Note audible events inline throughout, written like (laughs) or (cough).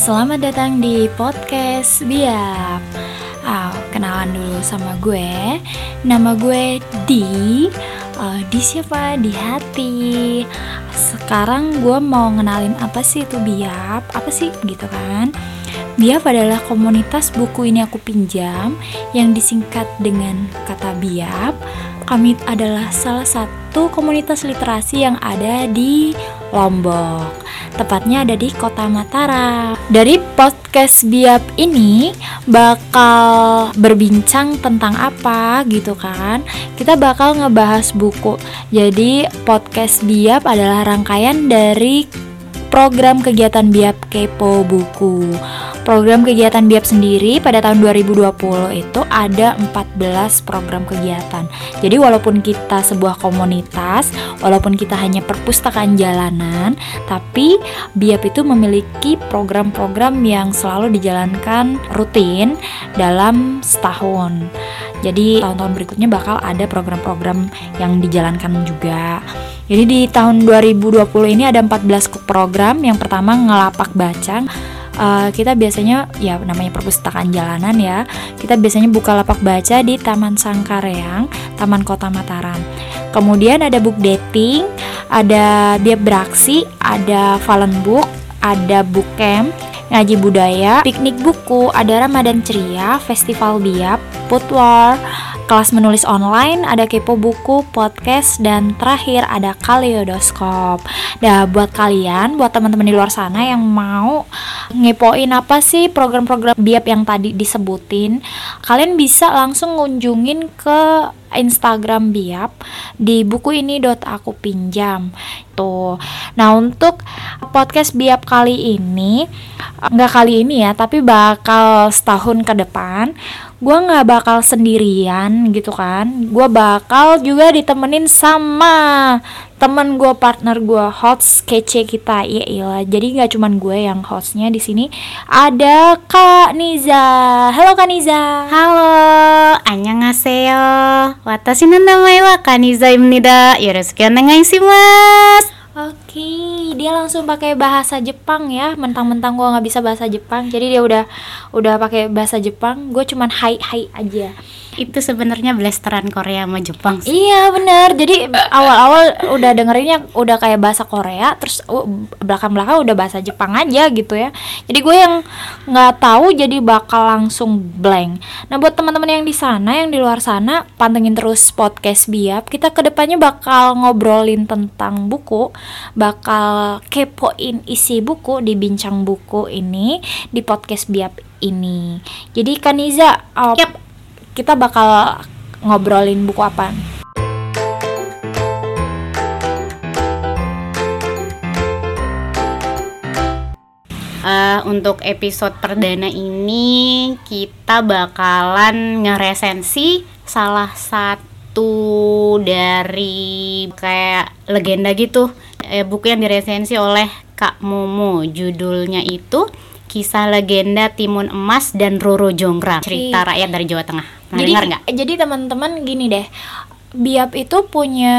selamat datang di podcast Biap. Oh, kenalan dulu sama gue. Nama gue Di. Uh, di siapa? Di hati. Sekarang gue mau ngenalin apa sih itu Biap? Apa sih gitu kan? Biap adalah komunitas buku ini aku pinjam yang disingkat dengan kata Biap. Kami adalah salah satu komunitas literasi yang ada di Lombok. Tepatnya ada di Kota Mataram. Dari podcast Biap ini bakal berbincang tentang apa gitu kan? Kita bakal ngebahas buku. Jadi podcast Biap adalah rangkaian dari program kegiatan Biap Kepo Buku. Program kegiatan BIAP sendiri pada tahun 2020 itu ada 14 program kegiatan. Jadi walaupun kita sebuah komunitas, walaupun kita hanya perpustakaan jalanan, tapi BIAP itu memiliki program-program yang selalu dijalankan rutin dalam setahun. Jadi tahun-tahun berikutnya bakal ada program-program yang dijalankan juga. Jadi di tahun 2020 ini ada 14 program. Yang pertama ngelapak baca uh, kita biasanya ya namanya perpustakaan jalanan ya kita biasanya buka lapak baca di Taman Sangkareang Taman Kota Mataram. Kemudian ada book dating ada biap beraksi ada Valen Book ada book camp ngaji budaya, piknik buku, ada Ramadan ceria, festival biap, put war, kelas menulis online, ada kepo buku, podcast, dan terakhir ada kaleidoskop. Nah, buat kalian, buat teman-teman di luar sana yang mau ngepoin apa sih program-program biap yang tadi disebutin, kalian bisa langsung ngunjungin ke Instagram Biap di buku ini dot aku pinjam tuh. Nah untuk podcast Biap kali ini nggak kali ini ya, tapi bakal setahun ke depan gue nggak bakal sendirian gitu kan. Gue bakal juga ditemenin sama temen gue partner gue host kece kita. Iya iya. Jadi nggak cuman gue yang hostnya di sini. Ada kak Niza. Halo kak Niza. Halo. Annyeonghaseyo. Watashi no namae wa kak Niza imnida. Yoroshiku mas Oke, dia langsung pakai bahasa Jepang ya. Mentang-mentang gue nggak bisa bahasa Jepang, jadi dia udah udah pakai bahasa Jepang. Gue cuman hai hai aja itu sebenarnya blasteran Korea sama Jepang sih. Iya benar. Jadi (laughs) awal-awal udah dengerinnya udah kayak bahasa Korea, terus uh, belakang-belakang udah bahasa Jepang aja gitu ya. Jadi gue yang nggak tahu jadi bakal langsung blank. Nah buat teman-teman yang di sana, yang di luar sana, pantengin terus podcast Biap. Kita ke depannya bakal ngobrolin tentang buku, bakal kepoin isi buku di bincang buku ini di podcast Biap ini. Jadi Kaniza, uh, yep kita bakal ngobrolin buku apa? Uh, untuk episode perdana ini kita bakalan ngeresensi salah satu dari kayak legenda gitu eh, buku yang diresensi oleh Kak Momo judulnya itu kisah legenda Timun Emas dan Roro Jonggrang cerita rakyat dari Jawa Tengah Pernah jadi, dengar nggak? Jadi teman-teman gini deh, Biap itu punya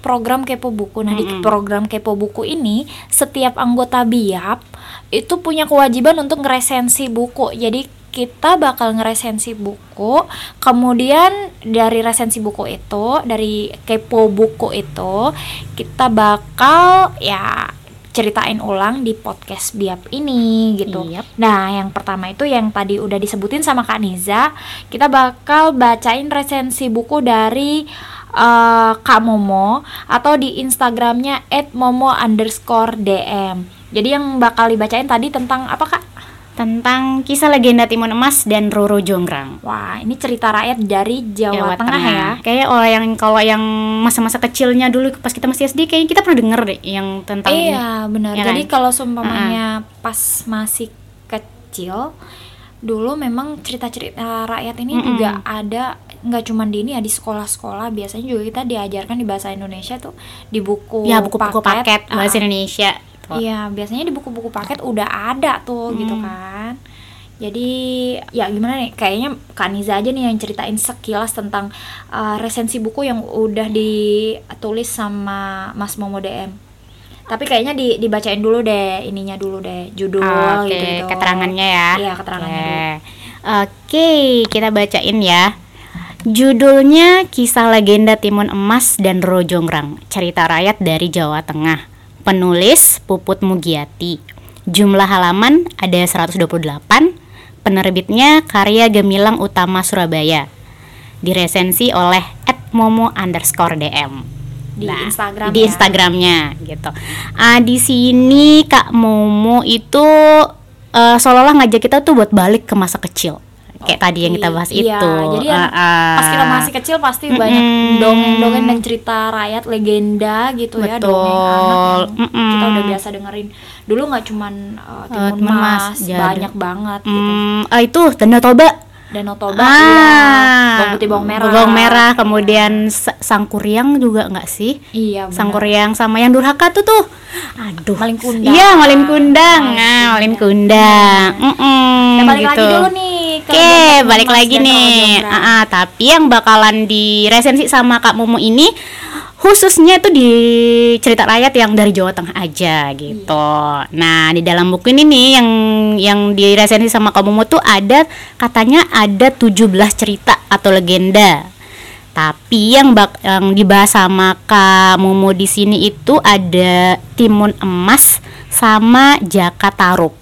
program kepo buku. Nah, mm -hmm. di program kepo buku ini setiap anggota Biap itu punya kewajiban untuk ngeresensi buku. Jadi kita bakal ngeresensi buku, kemudian dari resensi buku itu, dari kepo buku itu, kita bakal ya ceritain ulang di podcast Biap ini gitu. Yep. Nah, yang pertama itu yang tadi udah disebutin sama Kak Niza, kita bakal bacain resensi buku dari uh, Kak Momo atau di Instagramnya @momo_dm. Jadi yang bakal dibacain tadi tentang apa Kak? Tentang kisah legenda Timun Emas dan Roro Jonggrang. Wah, ini cerita rakyat dari Jawa, Jawa Tengah, Tengah ya. Kayak oh yang kalau yang masa-masa kecilnya dulu pas kita masih SD kayaknya kita pernah denger deh yang tentang Iya, ini. benar. Ya Jadi kan? kalau seumpamanya uh -huh. pas masih kecil dulu memang cerita-cerita rakyat ini mm -mm. juga ada nggak cuma di ini ya di sekolah-sekolah biasanya juga kita diajarkan di bahasa Indonesia tuh di buku ya buku-buku paket, paket bahasa uh, Indonesia Iya, biasanya di buku-buku paket udah ada tuh hmm. gitu kan. Jadi ya gimana nih? Kayaknya Kaniza aja nih yang ceritain sekilas tentang uh, resensi buku yang udah ditulis sama Mas Momo DM. Tapi kayaknya di, dibacain dulu deh ininya dulu deh, judul Oke, gitu-gitu. keterangannya ya. Iya, keterangannya Oke. dulu. Oke, kita bacain ya. Judulnya Kisah Legenda Timun Emas dan Rojonggrang, cerita rakyat dari Jawa Tengah. Penulis Puput Mugiati. Jumlah halaman ada 128. Penerbitnya Karya Gemilang Utama Surabaya. Diresensi oleh @momo underscore dm Di Instagram di ya. Instagramnya gitu. Ah di sini Kak Momo itu eh, seolah-olah ngajak kita tuh buat balik ke masa kecil. Kayak tadi yang kita bahas Iya, itu. Jadi Ah, ah. pas kita masih kecil pasti Mm-mm. banyak dongeng-dongeng dan cerita rakyat legenda gitu ya, Betul. dongeng anak yang Mm-mm. kita udah biasa dengerin. Dulu nggak cuman uh, Timun Timun Mas, Mas, jadi. banyak banget gitu. Hmm, ah itu Danau Toba. Danau Toba, iya. Bawang putih bawang merah. Bawang merah, kemudian sa- Sangkuriang juga nggak sih? Iya, benar. Sangkuriang sama yang Durhaka tuh tuh. Aduh. Malin Kundang. Iya, Malin Kundang. Malin Nah, Malin Kundang. Kundang. Mm-mm, Nah, balik lagi gitu. dulu nih Oke, balik lagi nih. Ah, ah, tapi yang bakalan diresensi sama Kak Momo ini khususnya itu di cerita rakyat yang dari Jawa Tengah aja gitu. Nah, di dalam buku ini nih yang yang diresensi sama Kak Momo tuh ada katanya ada 17 cerita atau legenda. Tapi yang bak yang dibahas sama Kak Momo di sini itu ada Timun Emas sama Jaka Tarub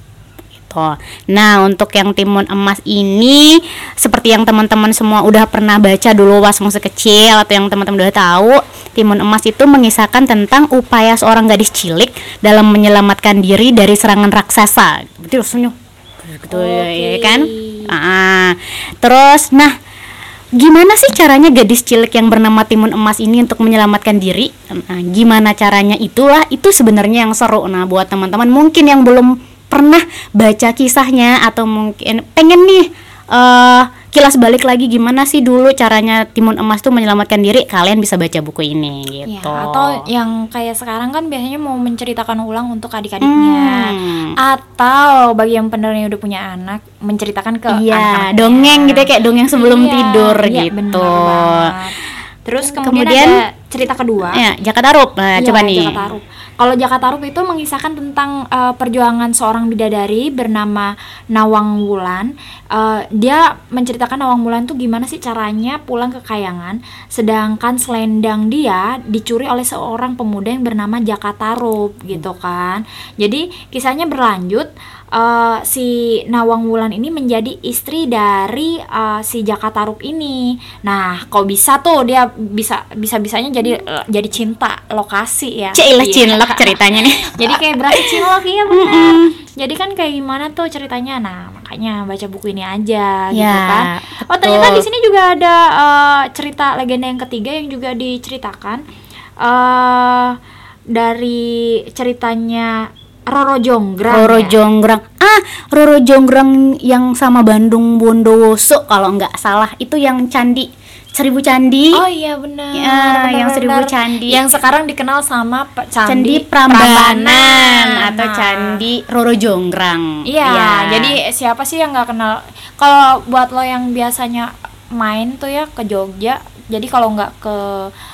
gitu. Nah, untuk yang timun emas ini seperti yang teman-teman semua udah pernah baca dulu pas masih kecil atau yang teman-teman udah tahu, timun emas itu mengisahkan tentang upaya seorang gadis cilik dalam menyelamatkan diri dari serangan raksasa. Betul rasanya. Gitu ya Oke. kan? Ah, terus nah Gimana sih caranya gadis cilik yang bernama Timun Emas ini untuk menyelamatkan diri? Nah, gimana caranya itulah itu sebenarnya yang seru. Nah, buat teman-teman mungkin yang belum pernah baca kisahnya atau mungkin pengen nih eh kilas balik lagi gimana sih dulu caranya Timun Emas tuh menyelamatkan diri, kalian bisa baca buku ini Iya, gitu. atau yang kayak sekarang kan biasanya mau menceritakan ulang untuk adik-adiknya. Hmm. Atau bagi yang yang udah punya anak menceritakan ke Iya, dongeng gitu ya, kayak dongeng sebelum Iya, tidur iya, gitu. Terus kemudian, Kemudian- ada cerita kedua. Ya, Jakarta Rup. Nah, Iya, coba nih. Jaka Tarub. Kalau Jaka Tarub itu mengisahkan tentang eh, perjuangan seorang bidadari bernama Nawang Wulan. Eh, dia menceritakan Nawang Wulan tuh gimana sih caranya pulang ke kayangan, sedangkan selendang dia dicuri oleh seorang pemuda yang bernama Jaka Tarub gitu kan. Jadi kisahnya berlanjut. Eh, si Nawang Wulan ini menjadi istri dari eh, si Jaka Tarub ini. Nah, kok bisa tuh dia bisa bisa bisanya jadi eh, jadi cinta lokasi ya. Cilah Iya. cinlok ceritanya nih. (laughs) Jadi kayak berarti cinlok iya benar. Jadi kan kayak gimana tuh ceritanya? Nah, makanya baca buku ini aja gitu Ya, kan. Oh, betul. ternyata di sini juga ada eh, cerita legenda yang ketiga yang juga diceritakan eh dari ceritanya Roro Jonggrang. Roro ya. Jonggrang. Ah, Roro Jonggrang yang sama Bandung Bondowoso kalau nggak salah itu yang candi seribu candi. Oh iya benar. Ya, benar, yang seribu benar. candi. Yang sekarang dikenal sama Candi Candi, Prambanan atau Nah. Candi Roro Jonggrang. Iya, Ya. jadi siapa sih yang nggak kenal? Kalau buat lo yang biasanya main tuh ya ke Jogja, jadi kalau nggak ke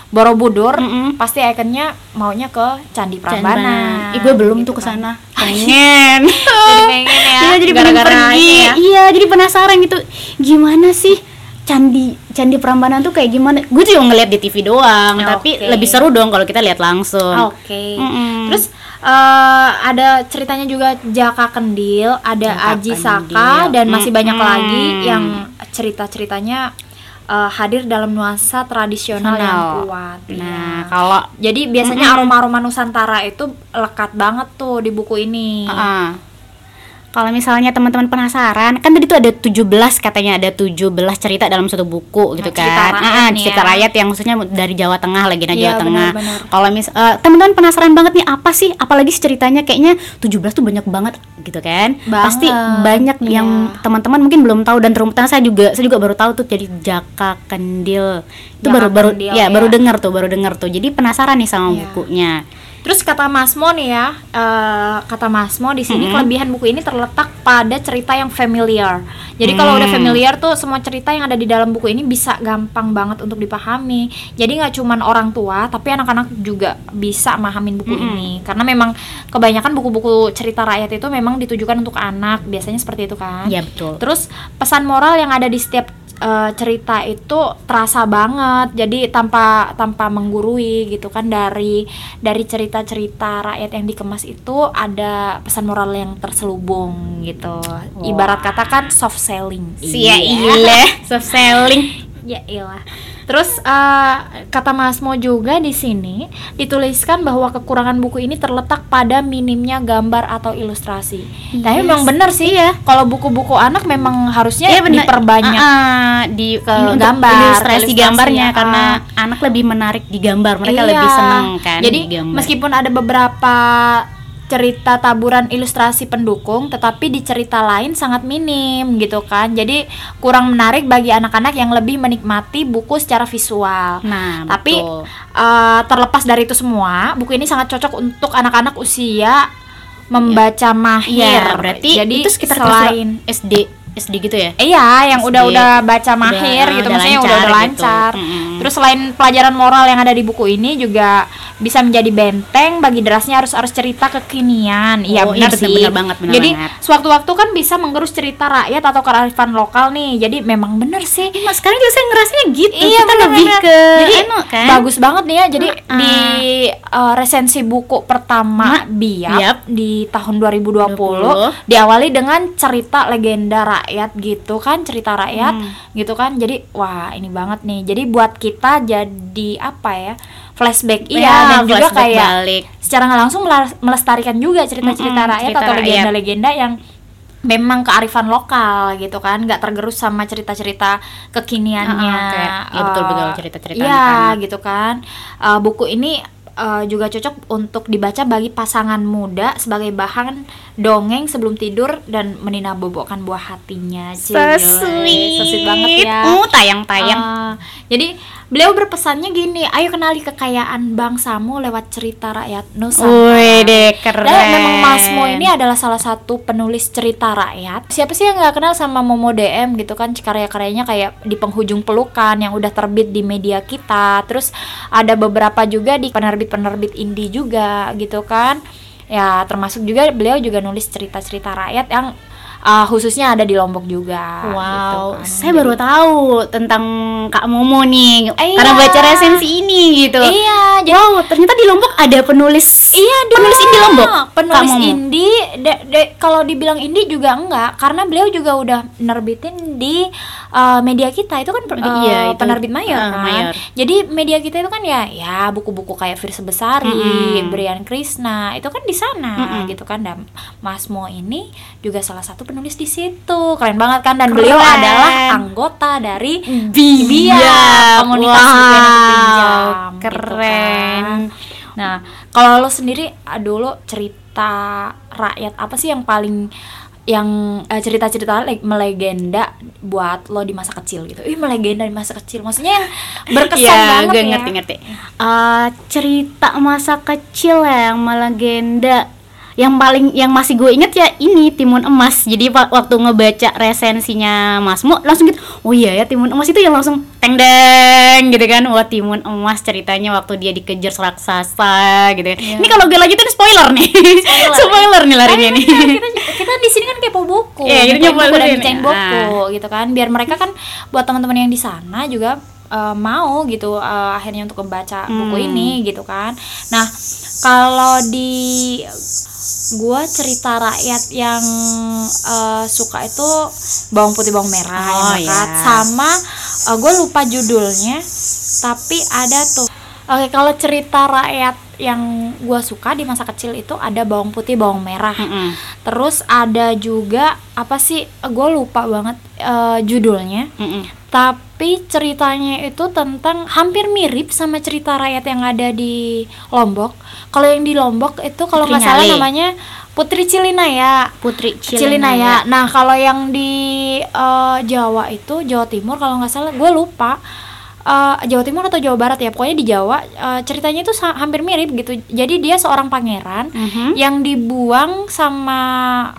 Borobudur, Mm-mm. pasti ikonnya maunya ke Candi Prambanan. Ih, gue belum gitu tuh ke kan. sana. (laughs) Pengen. Jadi pengen ya. Iya, jadi pengen gara-gara pergi. ya. Iya, jadi penasaran gitu. Gimana sih Candi Candi Prambanan tuh kayak gimana? Gue cuma ngeliat di TV doang, tapi Oke. lebih seru dong kalau kita lihat langsung. Oke. Mm-mm. Terus eh, ada ceritanya juga Jaka Kendil, ada Jaka Aji Kendil. Saka dan masih banyak Mm-mm. lagi yang cerita-ceritanya eh, hadir dalam nuansa tradisional yang kuat. Nah, Iya. kalau Jadi biasanya aroma-aroma Nusantara itu lekat banget tuh di buku ini. Heeh. Kalau misalnya teman-teman penasaran, kan tadi tuh ada 17 katanya ada 17 cerita dalam satu buku gitu Nah, cerita kan. rakyat Ah, nih cerita ya. rakyat yang khususnya dari Jawa Tengah, legenda Iya, Jawa Tengah. benar-benar. Kalau mis eh, teman-teman penasaran banget nih apa sih? Apalagi ceritanya kayaknya 17 tuh banyak banget gitu kan. Pasti Banget, banyak yang iya. teman-teman mungkin belum tahu dan terutama saya juga saya juga baru tahu tuh jadi Jaka Kendil. Itu Jaka baru baru Kendil, ya, ya. baru dengar tuh, baru dengar tuh. Jadi penasaran nih sama Iya. bukunya. Terus kata Masmo nih ya, eh, kata Masmo di sini Mm-mm. kelebihan buku ini terletak pada cerita yang familiar. Jadi kalau udah Hmm. familiar tuh semua cerita yang ada di dalam buku ini bisa gampang banget untuk dipahami. Jadi nggak cuman orang tua, tapi anak-anak juga bisa mahamin buku Mm-mm. ini. Karena memang kebanyakan buku-buku cerita rakyat itu memang ditujukan untuk anak, biasanya seperti itu kan. Iya betul. Terus pesan moral yang ada di setiap eh, cerita itu terasa banget. Jadi tanpa tanpa menggurui gitu kan dari dari cerita-cerita rakyat yang dikemas itu ada pesan moral yang terselubung gitu. Ibarat katakan soft selling. Sia ile, (laughs) soft selling. Ya ilah. Terus eh, kata Mas Mo juga di sini dituliskan bahwa kekurangan buku ini terletak pada minimnya gambar atau ilustrasi. Tapi Yes. memang benar sih ya. Kalau buku-buku anak memang harusnya Iya benar. diperbanyak. Ah, ah, di ke gambar, ilustrasi ilustrasi, gambarnya ah. karena anak lebih menarik di gambar. Mereka Iya. lebih senang kan Jadi di gambar. meskipun ada beberapa cerita taburan ilustrasi pendukung, tetapi di cerita lain sangat minim gitu kan. Jadi kurang menarik bagi anak-anak yang lebih menikmati buku secara visual. Nah, Tapi betul. eh, terlepas dari itu semua, buku ini sangat cocok untuk anak-anak usia membaca mahir. Iya, berarti jadi itu sekitar selain kelas SD SD gitu ya? Iya, yang udah-udah baca mahir Udah- gitu, udah maksudnya lancar udah udah gitu. lancar. Mm-mm. Terus selain pelajaran moral yang ada di buku ini juga bisa menjadi benteng bagi derasnya harus harus cerita kekinian. Iya Oh, benar iya, benar- sih. benar banget, benar Jadi sewaktu-waktu kan bisa menggerus cerita rakyat atau kearifan lokal nih. Jadi memang benar sih. Mas sekarang juga saya ngerasanya gitu. Iya Kita benar, lebih ke jadi anu, kan? bagus banget nih ya. Jadi Uh-uh. di uh, resensi buku pertama Biap Biap. di tahun 2020 20. diawali dengan cerita legenda rakyat gitu kan, cerita rakyat Hmm. gitu kan. Jadi wah, ini banget nih. Jadi buat kita jadi apa ya? flashback iya Ya, dan juga flashback kayak balik. secara nggak langsung melestarikan juga cerita-cerita Mm-mm, rakyat cerita atau rakyat. legenda-legenda yang memang kearifan lokal gitu kan nggak tergerus sama cerita-cerita kekiniannya Ah, ah, kayak, ya betul-betul Eh, cerita-cerita iya anak-anak. gitu kan Eh, buku ini eh, juga cocok untuk dibaca bagi pasangan muda sebagai bahan dongeng sebelum tidur dan meninabobokkan buah hatinya So Cile. sweet. So sweet banget ya Uh, tayang-tayang. Ah, jadi beliau berpesannya gini, ayo kenali kekayaan bangsamu lewat cerita rakyat Nusantara. Wih deh, keren. Dan memang Mas Mo ini adalah salah satu penulis cerita rakyat. Siapa sih yang nggak kenal sama Momo DM gitu kan? Karya-karyanya kayak di penghujung pelukan yang udah terbit di media kita. Terus ada beberapa juga di penerbit-penerbit indie juga gitu kan. Ya termasuk juga beliau juga nulis cerita-cerita rakyat yang uh, khususnya ada di Lombok juga. Wow, gitu kan. saya baru tahu tentang Kak Momo nih Iya. karena baca resensi ini gitu. Iya, jadi Wow, ternyata di Lombok ada penulis. Iya, dia penulis indie Lombok. Kak Penulis Momo. indie, de- de- kalau dibilang indie juga enggak, karena beliau juga udah nerbitin di uh, media kita itu kan per- uh, Iya, itu. penerbit mayor Ah, kan. mayor. Jadi media kita itu kan ya, ya buku-buku kayak Firsa Besari, Mm-mm. Brian Krishna itu kan di sana Mm-mm. gitu kan. Dan Mas Mo ini juga salah satu penulis di situ, keren banget kan. Dan Keren. beliau adalah anggota dari Biak. Biak, komunitas Wow, buku pinjam, gitu keren. kan. Nah, kalau lo sendiri aduh lo cerita rakyat apa sih yang paling yang eh, cerita-cerita le- melegenda buat lo di masa kecil gitu. Ih, melegenda di masa kecil. Maksudnya yang berkesan Iya, banget gue ya. ngerti-ngerti. Eh, cerita masa kecil ya, yang melegenda yang paling yang masih gue inget ya ini Timun Emas. Jadi wa- waktu ngebaca resensinya Mas Mo langsung gitu, oh iya ya Timun Emas itu yang langsung teng deng gitu kan. Wah Timun Emas ceritanya waktu dia dikejar raksasa gitu kan. Iya. Ini kalau gue lanjutin spoiler nih. Spoiler, (laughs) nih larinya nih. Kita kita di sini kan kepo buku, Iya, kita ngepoin buku dan bicain buku gitu kan. Biar mereka kan buat teman-teman yang di sana juga eh, mau gitu eh, akhirnya untuk membaca buku Hmm. ini gitu kan. Nah, kalau di gua cerita rakyat yang eh, suka itu bawang putih bawang merah Oh, ya kan? iya. sama gue lupa judulnya tapi ada tuh oke kalau cerita rakyat yang gua suka di masa kecil itu ada bawang putih bawang merah Mm-mm. terus ada juga apa sih gue lupa banget eh, judulnya Mm-mm. tapi ceritanya itu tentang hampir mirip sama cerita rakyat yang ada di Lombok. Kalau yang di Lombok itu kalau nggak salah namanya Putri Cilinaya. Putri Cilinaya. Cilinaya. Nah kalau yang di eh, Jawa itu Jawa Timur kalau nggak salah gue lupa eh, Jawa Timur atau Jawa Barat ya pokoknya di Jawa eh, ceritanya itu hampir mirip gitu jadi dia seorang pangeran Mhm. yang dibuang sama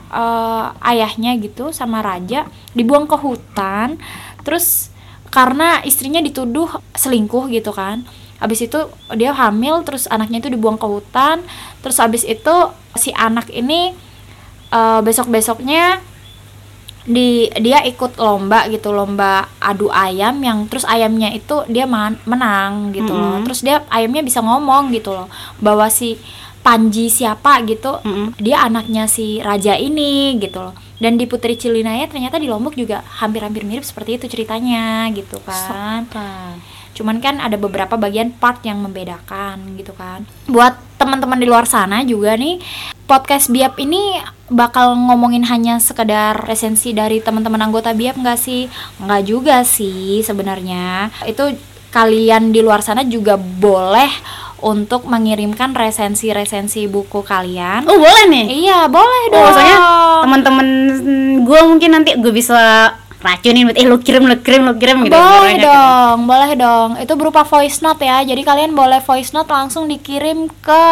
eh, ayahnya gitu sama raja dibuang ke hutan terus karena istrinya dituduh selingkuh gitu kan Abis itu dia hamil terus anaknya itu dibuang ke hutan terus abis itu si anak ini eh, besok-besoknya di dia ikut lomba gitu lomba adu ayam yang terus ayamnya itu dia man- menang gitu loh. Mm-mm. terus dia ayamnya bisa ngomong gitu loh bahwa si Panji siapa gitu Mm-mm. dia anaknya si raja ini gitu loh. Dan di Putri Cilinaya ternyata di Lombok juga hampir-hampir mirip seperti itu ceritanya gitu kan. Cuman kan ada beberapa bagian part yang membedakan gitu kan. Buat teman-teman di luar sana juga nih podcast biap ini bakal ngomongin hanya sekedar resensi dari teman-teman anggota biap nggak sih? Nggak juga sih sebenarnya. Itu kalian di luar sana juga boleh untuk mengirimkan resensi-resensi buku kalian. Oh boleh nih. iya boleh Oh, dong. soalnya teman-teman gue mungkin nanti gue bisa racunin buat eh lu kirim lu kirim lu kirim gitu. boleh gitu. dong, boleh dong. Itu berupa voice note ya. Jadi kalian boleh voice note langsung dikirim ke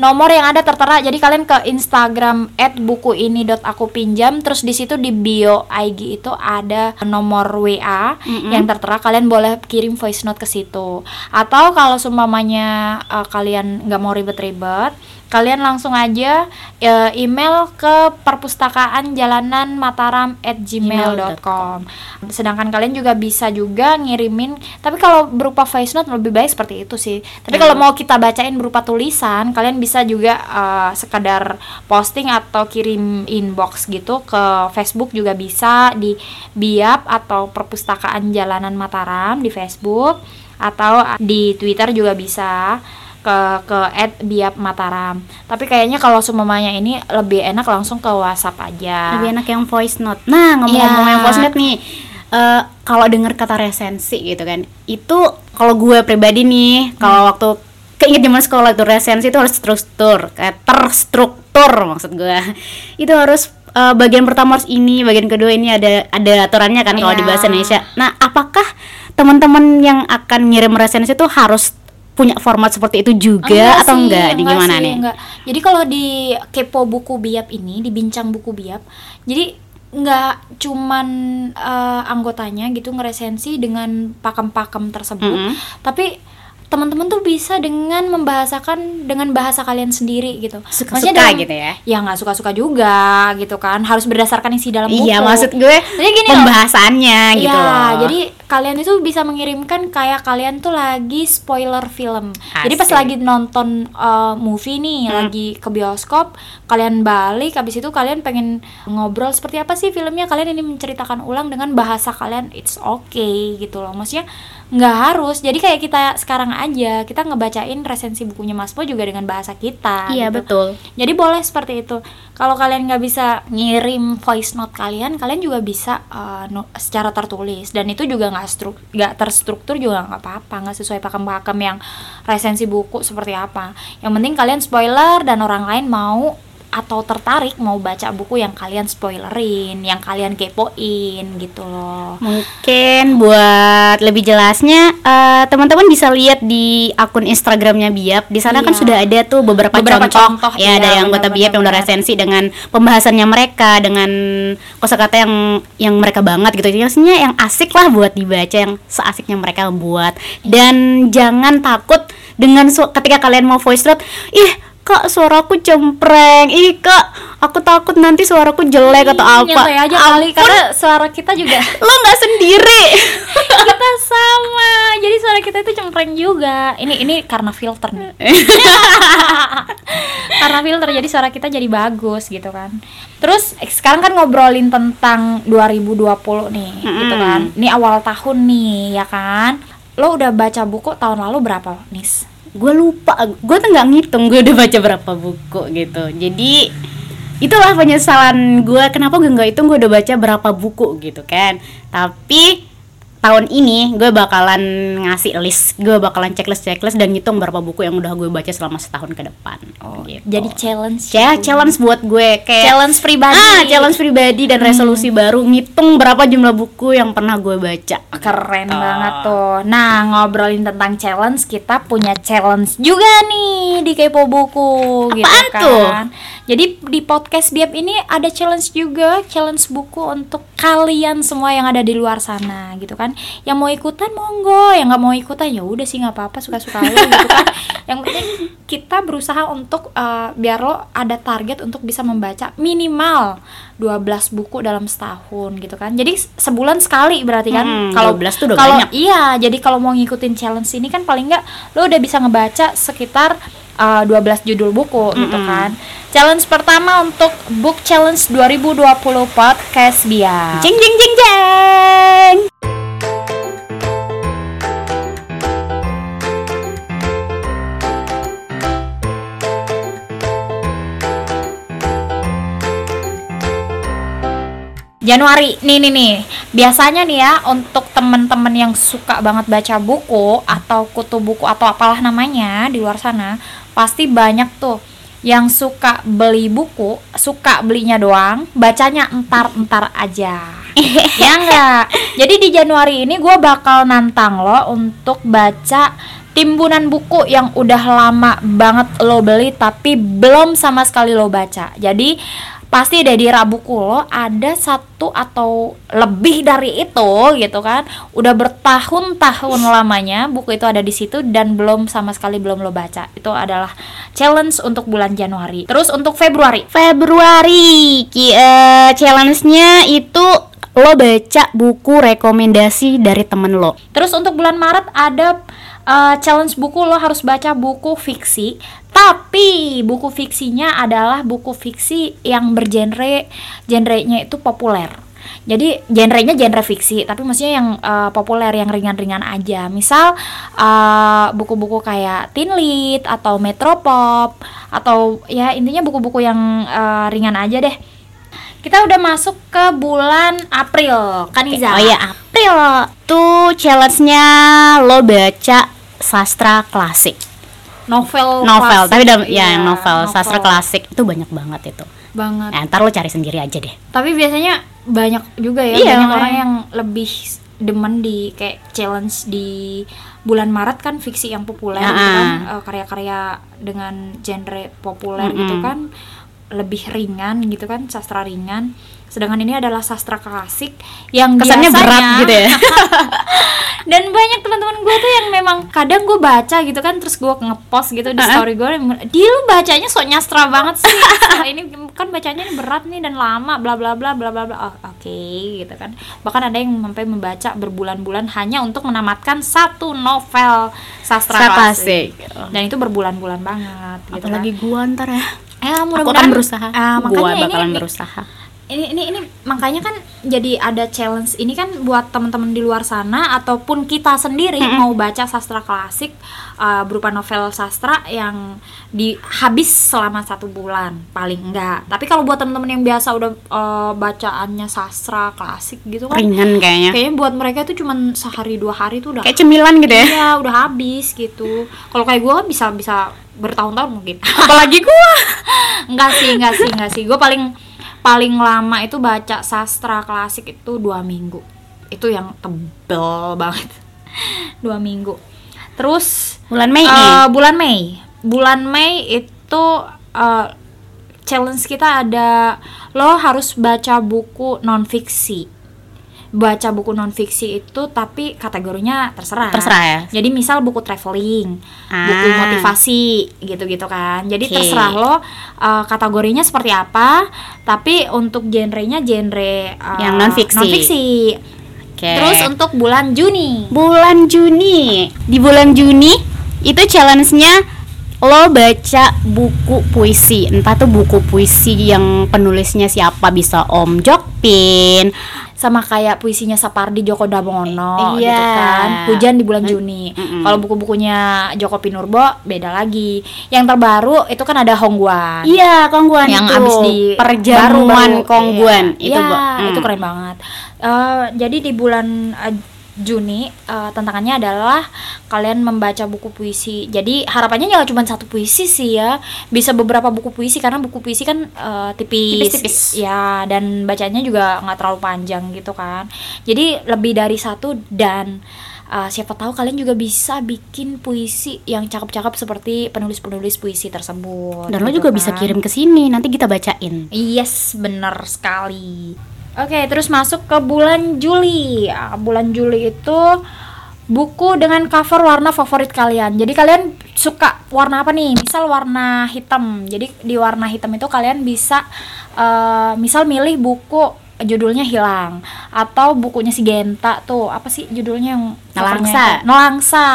nomor yang ada tertera. Jadi kalian ke Instagram @bukuini.akupinjam terus di situ di bio IG itu ada nomor WA Mm-mm. yang tertera. Kalian boleh kirim voice note ke situ. Atau kalau seumpamanya eh, kalian nggak mau ribet-ribet, kalian langsung aja eh, email ke perpustakaan jalanan mataram at gmail.com sedangkan kalian juga bisa juga ngirimin tapi kalau berupa voice note lebih baik seperti itu sih. Tapi kalau mau kita bacain berupa tulisan kalian bisa juga eh, sekadar posting atau kirim inbox gitu ke Facebook juga bisa di biap atau perpustakaan jalanan Mataram di Facebook atau di Twitter juga bisa ke ke @biap Mataram. Tapi kayaknya kalau sumamanya ini lebih enak langsung ke WhatsApp aja. Lebih enak yang voice note. Nah, ngomong-ngomong Iya. yang voice note nih. eh, kalau dengar kata resensi gitu kan. Itu kalau gue pribadi nih, kalau waktu keinget zaman sekolah itu resensi itu harus terstruktur, kayak terstruktur maksud gue. (laughs) Itu harus eh, bagian pertama harus ini, bagian kedua ini ada ada aturannya kan kalau di Iya. bahasa Indonesia. Nah, apakah teman-teman yang akan ngirim resensi itu harus punya format seperti itu juga atau sih, enggak? Di gimana sih, nih? enggak. Jadi kalau di kepo buku biap ini, di bincang buku biap, jadi nggak cuman eh, anggotanya gitu ngeresensi dengan pakem-pakem tersebut, Mm-mm. tapi teman-teman tuh bisa dengan membahasakan dengan bahasa kalian sendiri gitu. Suka-suka Maksudnya dalam- gitu ya? Ya nggak suka-suka juga gitu kan, harus berdasarkan isi dalam buku. Iya, maksud gue Jadi gini loh. pembahasannya gitu Iya, loh. jadi kalian itu bisa mengirimkan kayak kalian tuh lagi spoiler film. Jadi pas Asik. lagi nonton uh, movie nih, Hmm. lagi ke bioskop, kalian balik habis itu kalian pengen ngobrol seperti apa sih filmnya, kalian ini menceritakan ulang dengan bahasa kalian it's okay gitu loh. Maksudnya nggak harus. Jadi kayak kita sekarang aja, kita ngebacain resensi bukunya Mas Po juga dengan bahasa kita. Iya, gitu. betul. Jadi boleh seperti itu. Kalau kalian nggak bisa ngirim voice note kalian, kalian juga bisa uh, no- secara tertulis dan itu juga nggak struk nggak terstruktur juga nggak apa-apa, nggak sesuai pakem-pakem yang resensi buku seperti apa. Yang penting kalian spoiler dan orang lain mau atau tertarik mau baca buku yang kalian spoilerin, yang kalian kepoin gitu loh. Mungkin buat lebih jelasnya eh, teman-teman bisa lihat di akun Instagramnya Biap. Di sana kan Iya. sudah ada tuh beberapa, Beberapa contoh, contoh, ya iya, dari anggota Biap yang udah resensi dengan pembahasannya mereka dengan kosakata yang yang mereka banget gitu. Maksudnya yang asik lah buat dibaca yang seasiknya mereka membuat. Dan jangan takut dengan su- ketika kalian mau voice note, ih kak suaraku cempreng, ih kak aku takut nanti suaraku jelek atau apa. Nyantai aja kali Ampun, karena suara kita juga (laughs) lo nggak sendiri. (laughs) Kita sama. Jadi suara kita itu cempreng juga. Ini ini karena filter nih. (laughs) Karena filter jadi suara kita jadi bagus gitu kan. Terus eh, sekarang kan ngobrolin tentang 2020 nih gitu kan. Ini awal tahun nih ya kan. Lo udah baca buku tahun lalu berapa nis gue lupa gue tuh nggak ngitung gue udah baca berapa buku gitu. Jadi itulah penyesalan gue kenapa gue nggak hitung gue udah baca berapa buku gitu kan. Tapi tahun ini gue bakalan ngasih list, gue bakalan checklist checklist dan ngitung berapa buku yang udah gue baca selama setahun ke depan. Oh, gitu. Jadi challenge. ya challenge buat gue kayak Challenge pribadi. ah challenge pribadi dan resolusi baru ngitung berapa jumlah buku yang pernah gue baca. Keren Gitu. banget tuh. Nah, ngobrolin tentang challenge, kita punya challenge juga nih di Kepo Buku gitu kan. tuh? Jadi di podcast Biap ini ada challenge juga, challenge buku untuk kalian semua yang ada di luar sana gitu kan. Yang mau ikutan monggo, yang nggak mau ikutan ya udah sih nggak apa-apa suka-suka lo gitu kan. (laughs) Yang penting kita berusaha untuk eh, biar lo ada target untuk bisa membaca minimal 12 buku dalam setahun gitu kan. Jadi sebulan sekali berarti kan. Hmm, kalau 12 tuh udah kalau banyak. iya, jadi kalau mau ngikutin challenge ini kan paling nggak lo udah bisa ngebaca sekitar uh, 12 judul buku gitu kan. Challenge pertama untuk Book Challenge 2020 Podcast Biar. Jeng jeng jeng jeng. Januari nih nih nih biasanya nih ya untuk temen-temen yang suka banget baca buku atau kutu buku atau apalah namanya di luar sana pasti banyak tuh yang suka beli buku suka belinya doang bacanya entar-entar aja. (laughs) Ya enggak? Jadi di Januari ini gue bakal nantang lo untuk baca timbunan buku yang udah lama banget lo beli tapi belum sama sekali lo baca. Jadi pasti deh di Rabuku lo ada satu atau lebih dari itu gitu kan. Udah bertahun-tahun lamanya buku itu ada di situ dan belum sama sekali belum lo baca. Itu adalah challenge untuk bulan Januari. Terus untuk Februari. Februari eh, challenge-nya itu lo baca buku rekomendasi dari temen lo. Terus untuk bulan Maret ada uh, challenge buku lo harus baca buku fiksi, tapi buku fiksinya adalah buku fiksi yang bergenre genrenya itu populer. Jadi genrenya genre fiksi, tapi maksudnya yang uh, populer yang ringan-ringan aja. Misal uh, buku-buku kayak Teen Lit atau Metropop atau ya intinya buku-buku yang uh, ringan aja deh. Kita udah masuk ke bulan April, kan Iza? Oh iya April tuh challenge-nya lo baca sastra klasik. novel Novel, klasik, tapi dalam iya, ya novel, sastra klasik itu banyak banget itu. banget Nah, ntar lo cari sendiri aja deh. tapi biasanya banyak juga ya Iya, banyak orang yang lebih demen di kayak challenge di bulan Maret kan fiksi yang populer Ya, gitu kan ah. eh, karya-karya dengan genre populer Mm-mm. gitu kan lebih ringan gitu kan sastra ringan. Sedangkan ini adalah sastra klasik yang Kesannya biasanya berat gitu ya. (laughs) dan banyak teman-teman gue tuh yang memang kadang gue baca gitu kan terus gue ngepost gitu di story gue dia lu bacanya sok nyastra banget sih. (laughs) Ini kan bacanya ini berat nih dan lama bla bla bla bla bla bla. Oh, oke gitu kan. Bahkan ada yang sampai membaca berbulan-bulan hanya untuk menamatkan satu novel sastra klasik. dan itu berbulan-bulan banget gitu Apalagi gua ntar ya. Kan ya Aku mudah-mudahan akan berusaha. Ah, gua makanya ini- bakalan ini, berusaha. Ini ini ini makanya kan jadi ada challenge ini kan buat teman-teman di luar sana ataupun kita sendiri mau baca sastra klasik uh, berupa novel sastra yang di habis selama satu bulan paling enggak tapi kalau buat teman-teman yang biasa udah uh, bacaannya sastra klasik gitu kan Ringan kayaknya. kayaknya buat mereka itu cuman sehari dua hari tuh udah Kayak cemilan gitu ya. iya udah habis gitu kalau kayak gue kan bisa bisa bertahun-tahun mungkin (laughs) Apalagi gua. enggak sih enggak sih enggak sih gue paling paling lama itu baca sastra klasik itu dua minggu. Itu yang tebel (laughs) banget. Dua minggu. Terus Bulan Mei nih. bulan Mei. Bulan Mei itu eh, challenge kita ada lo harus baca buku non fiksi baca buku non fiksi itu tapi kategorinya terserah Terserah ya. jadi misal buku traveling buku Ah. motivasi gitu-gitu kan jadi Oke. terserah lo uh, kategorinya seperti apa tapi untuk genrenya genre uh, Yang non-fiksi. non-fiksi. Oke. terus untuk bulan Juni bulan Juni di bulan Juni itu challenge-nya lo baca buku puisi entah tuh buku puisi yang penulisnya siapa bisa Om Jokpin sama kayak puisinya Sapardi Djoko Damono Iya. gitu kan. Hujan di bulan Juni. Mm-mm. kalau buku-bukunya Joko Pinurbo beda lagi. Yang terbaru itu kan ada Hongguan. Iya Kongguan yang itu. abis di perjamuan Kongguan. Iya, itu iya, itu mm. keren banget. Eh, jadi di bulan eh, Juni uh, tantangannya adalah kalian membaca buku puisi. Jadi harapannya jangan cuma satu puisi sih ya, bisa beberapa buku puisi karena buku puisi kan uh, tipis, Tipis-tipis. ya dan bacanya juga nggak terlalu panjang gitu kan. Jadi lebih dari satu dan uh, siapa tahu kalian juga bisa bikin puisi yang cakep-cakep seperti penulis-penulis puisi tersebut. Dan lo gitu juga bisa kan. kirim ke sini, nanti kita bacain. Yes, bener sekali. Oke, terus masuk ke bulan Juli. Ah, bulan Juli itu buku dengan cover warna favorit kalian. Jadi kalian suka warna apa nih? Misal warna hitam. Jadi di warna hitam itu kalian bisa eh, misal milih buku judulnya hilang atau bukunya si Genta tuh apa sih judulnya yang Nelangsa. Nelangsa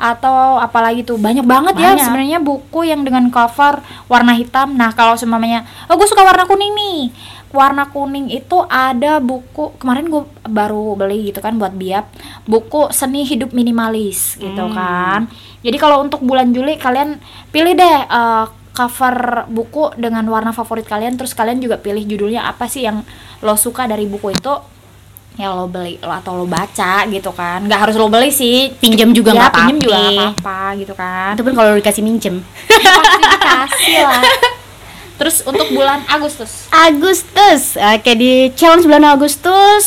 atau apalagi tuh banyak banget ya Banyak. sebenarnya buku yang dengan cover warna hitam nah kalau semuanya oh gue suka warna kuning nih warna kuning itu ada buku kemarin gue baru beli gitu kan buat biap buku seni hidup minimalis gitu Hmm. kan jadi kalau untuk bulan Juli kalian pilih deh eh, cover buku dengan warna favorit kalian terus kalian juga pilih judulnya apa sih yang lo suka dari buku itu ya lo beli lo atau lo baca gitu kan nggak harus lo beli sih Pinjam juga ya nggak juga nggak apa-apa. apa-apa gitu kan Itu pun kalau dikasih minjem. pasti dikasih lah terus untuk bulan Agustus Agustus. Oke, di challenge bulan Agustus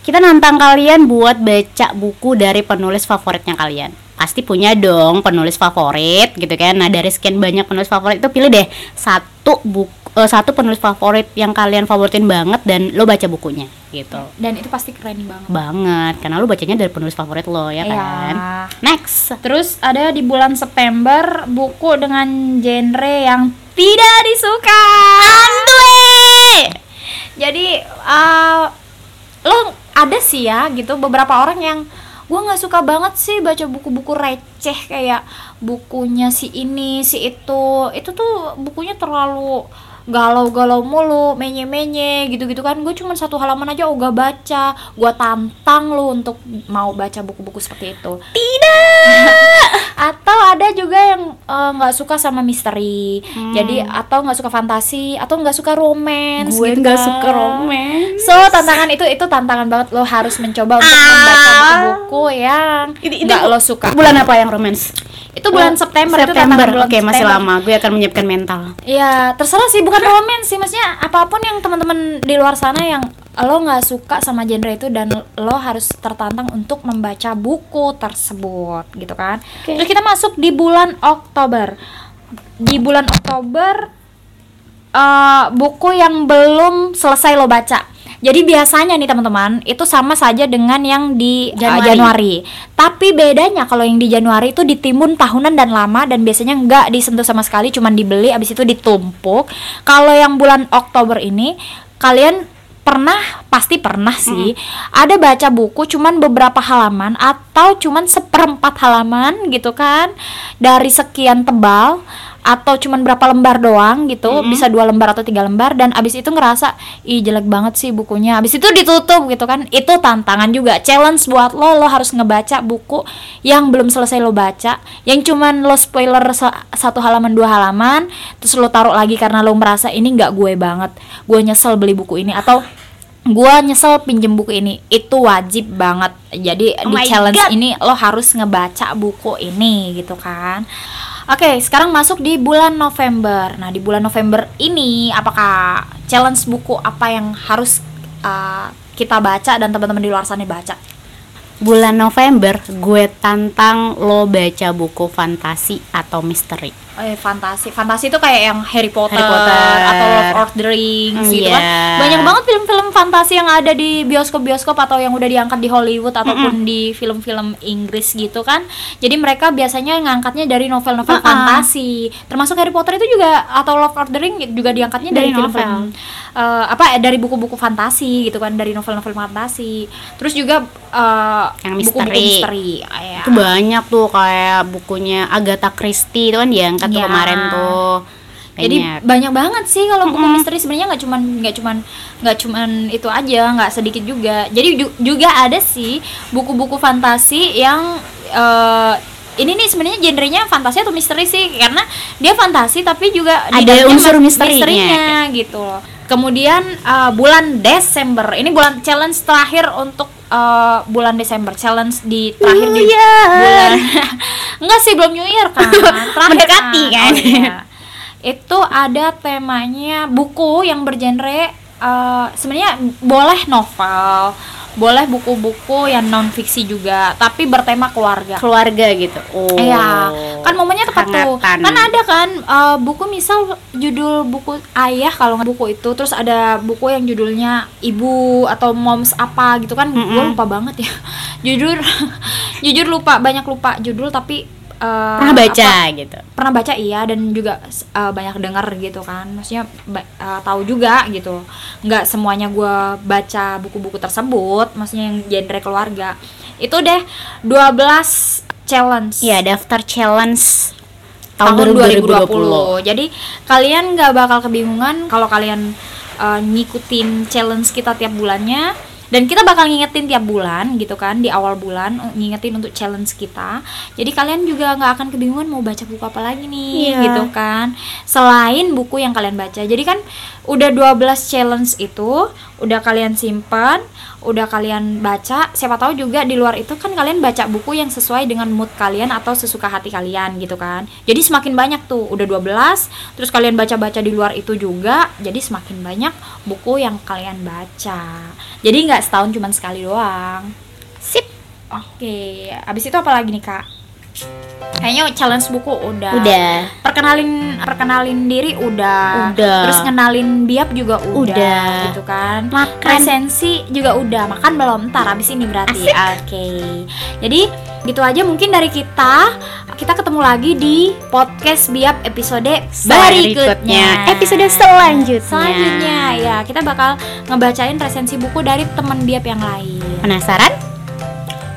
kita nantang kalian buat baca buku dari penulis favoritnya kalian. Pasti punya dong penulis favorit gitu kan. Nah, dari sekian banyak penulis favorit itu pilih deh satu buku satu penulis favorit yang kalian favoritin banget dan lo baca bukunya gitu. dan itu pasti keren banget Banget karena lo bacanya dari penulis favorit lo ya Iya. kan. Next. Terus ada di bulan September buku dengan genre yang tidak disuka. Jadi uh, lo ada sih ya gitu beberapa orang yang gue nggak suka banget sih baca buku-buku receh kayak bukunya si ini si itu. Itu tuh bukunya terlalu galau-galau mulu menye-menye gitu-gitu kan. Gue cuma satu halaman aja ogah baca. Gue tantang lo untuk mau baca buku-buku seperti itu. Ada (laughs) eh, nggak suka sama misteri jadi atau nggak suka fantasi atau nggak suka romance Gue gitu nggak kan. suka romance. so tantangan itu itu tantangan banget lo harus mencoba untuk Ah. membaca buku-buku yang Ini- ini nggak lo suka Bulan apa yang romance? Itu bulan September, itu September. bulan Oke, masih September. lama. Gue akan menyiapkan mental. Ya terserah sih bukan romance sih maksudnya apa pun yang teman-teman di luar sana yang lo nggak suka sama genre itu dan lo harus tertantang untuk membaca buku tersebut gitu kan. Oke. Terus kita masuk di bulan Oktober. Di bulan Oktober eh, buku yang belum selesai lo baca. Jadi biasanya nih teman-teman itu sama saja dengan yang di uh, Januari. Januari. Tapi bedanya kalau yang di Januari itu ditimbun tahunan dan lama dan biasanya nggak disentuh sama sekali, cuman dibeli abis itu ditumpuk. Kalau yang bulan Oktober ini kalian pernah pasti pernah sih ada baca buku cuman beberapa halaman atau cuman seperempat halaman gitu kan dari sekian tebal atau cuman berapa lembar doang gitu bisa dua lembar atau tiga lembar dan abis itu ngerasa ih jelek banget sih bukunya. Abis itu ditutup gitu kan. Itu tantangan juga challenge buat lo lo harus ngebaca buku yang belum selesai lo baca yang cuman lo spoiler satu halaman dua halaman terus lo taruh lagi karena lo merasa ini nggak gue banget gue nyesel beli buku ini atau gue nyesel pinjem buku ini. Itu wajib banget. Jadi Oh di challenge God. ini lo harus ngebaca buku ini gitu kan Oke, sekarang masuk di bulan November. Nah, di bulan November ini apakah challenge buku apa yang harus uh, kita baca dan teman-teman di luar sana baca? Bulan November gue tantang lo baca buku fantasi atau misteri. Eh, fantasi. Fantasi itu kayak yang Harry Potter, Harry Potter. atau Lord of the Rings Mm, gitu iya. kan. Banyak banget film-film fantasi yang ada di bioskop-bioskop atau yang udah diangkat di Hollywood ataupun di film-film Inggris gitu kan. Jadi mereka biasanya ngangkatnya dari novel-novel ah. fantasi. Termasuk Harry Potter itu juga atau Lord of the Rings juga diangkatnya dari, Dari film-film eh, apa dari buku-buku fantasi gitu kan, dari novel-novel fantasi. Terus juga eh, Yang buku-buku misteri. misteri. Ah, ya. Itu banyak tuh kayak bukunya Agatha Christie itu kan diangkat tuh Ya. kemarin tuh. Jadi Banyak. banyak banget sih kalau buku Mm-mm. misteri sebenarnya nggak cuman nggak cuman nggak cuman itu aja nggak sedikit juga. Jadi ju- juga ada sih buku-buku fantasi yang eh, ini nih sebenarnya genrenya fantasi atau misteri sih karena dia fantasi tapi juga Ada unsur misterinya. misterinya gitu loh. Kemudian uh, bulan Desember, ini bulan challenge terakhir untuk uh, bulan Desember, challenge di terakhir New di Year. bulan (laughs) enggak sih belum New Year kan, (laughs) terakhir Mendekati kan? Oh, iya. Itu ada temanya buku yang bergenre uh, sebenarnya boleh novel, boleh buku-buku yang non fiksi juga, tapi bertema keluarga. Keluarga gitu. Oh. Iya, kan momennya tepat tuh. Hangatan. Kan ada kan uh, buku misal judul buku ayah kalau nggak buku itu, terus ada buku yang judulnya ibu atau moms apa gitu kan, gue Mm-mm. lupa banget ya. (laughs) jujur, (laughs) jujur lupa banyak lupa judul tapi uh, Pernah baca apa- gitu. pernah baca iya dan juga uh, banyak dengar gitu kan. Maksudnya uh, tahu juga gitu. Nggak semuanya gue baca buku-buku tersebut maksudnya yang genre keluarga. Itu deh 12 challenge. Iya, daftar challenge tahun tahun 2020. Jadi kalian nggak bakal kebingungan kalau kalian uh, ngikutin challenge kita tiap bulannya dan kita bakal ngingetin tiap bulan gitu kan di awal bulan ngingetin untuk challenge kita. Jadi kalian juga nggak akan kebingungan mau baca buku apa lagi nih Iya. gitu kan. Selain buku yang kalian baca. Jadi kan udah 12 challenge itu udah kalian simpan, udah kalian baca, siapa tahu juga di luar itu kan kalian baca buku yang sesuai dengan mood kalian atau sesuka hati kalian gitu kan. Jadi semakin banyak tuh, udah 12, terus kalian baca-baca di luar itu juga, jadi semakin banyak buku yang kalian baca. Jadi nggak setahun cuman sekali doang. Sip. Oke, abis itu apa lagi nih kak? Kayaknya challenge buku udah. Udah. Perkenalin perkenalin diri udah. Udah. Terus ngenalin biap juga udah, Udah. gitu kan. Makan. Resensi juga udah. Makan belum? Ntar abis ini berarti. Oke. Jadi gitu aja mungkin dari kita. Kita ketemu lagi di podcast biap episode berikutnya. Episode selanjutnya. Selanjutnya ya kita bakal ngebacain resensi buku dari teman biap yang lain. Penasaran?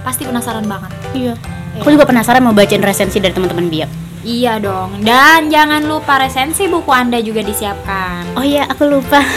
Pasti penasaran banget. Iya. Aku juga penasaran mau bacain resensi dari teman-teman biak. Iya dong. Dan jangan lupa resensi buku Anda juga disiapkan. Oh iya, aku lupa. (laughs)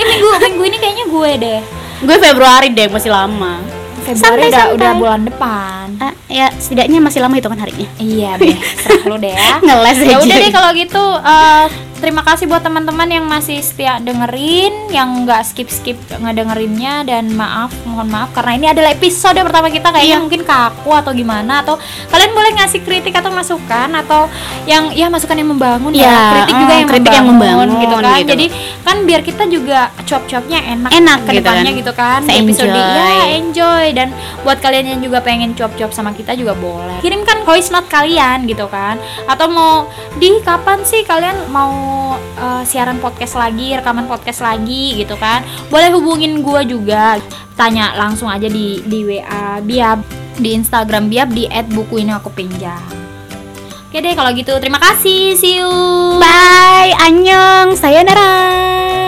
Eh minggu minggu ini kayaknya gue deh. Gue Februari deh, masih lama. Februari udah, udah bulan depan. Ah, ya setidaknya masih lama itu kan harinya. Iya deh, serah lu deh ya. (laughs) Ngeles ya udah deh kalau gitu eh, terima kasih buat teman-teman yang masih setia dengerin yang nggak skip skip ngedengerinnya dan maaf mohon maaf karena ini adalah episode pertama kita kayaknya Iya. mungkin kaku atau gimana atau kalian boleh ngasih kritik atau masukan atau yang ya masukan yang membangun ya, Ya, kritik eh, juga yang kritik yang membangun, membangun, gitu kan gitu. jadi kan biar kita juga cuap-cuapnya enak Enak ke gitu kan. gitu kan episode ya enjoy dan buat kalian yang juga pengen cuap-cuap sama kita juga boleh kirimkan voice note kalian gitu kan atau mau di kapan sih kalian mau uh, siaran podcast lagi rekaman podcast lagi gitu kan. Boleh hubungin gua juga. Tanya langsung aja di di WA Biab di Instagram Biab di @buku ini aku pinjam Oke deh kalau gitu terima kasih. See you. Bye, annyeong, sayonara.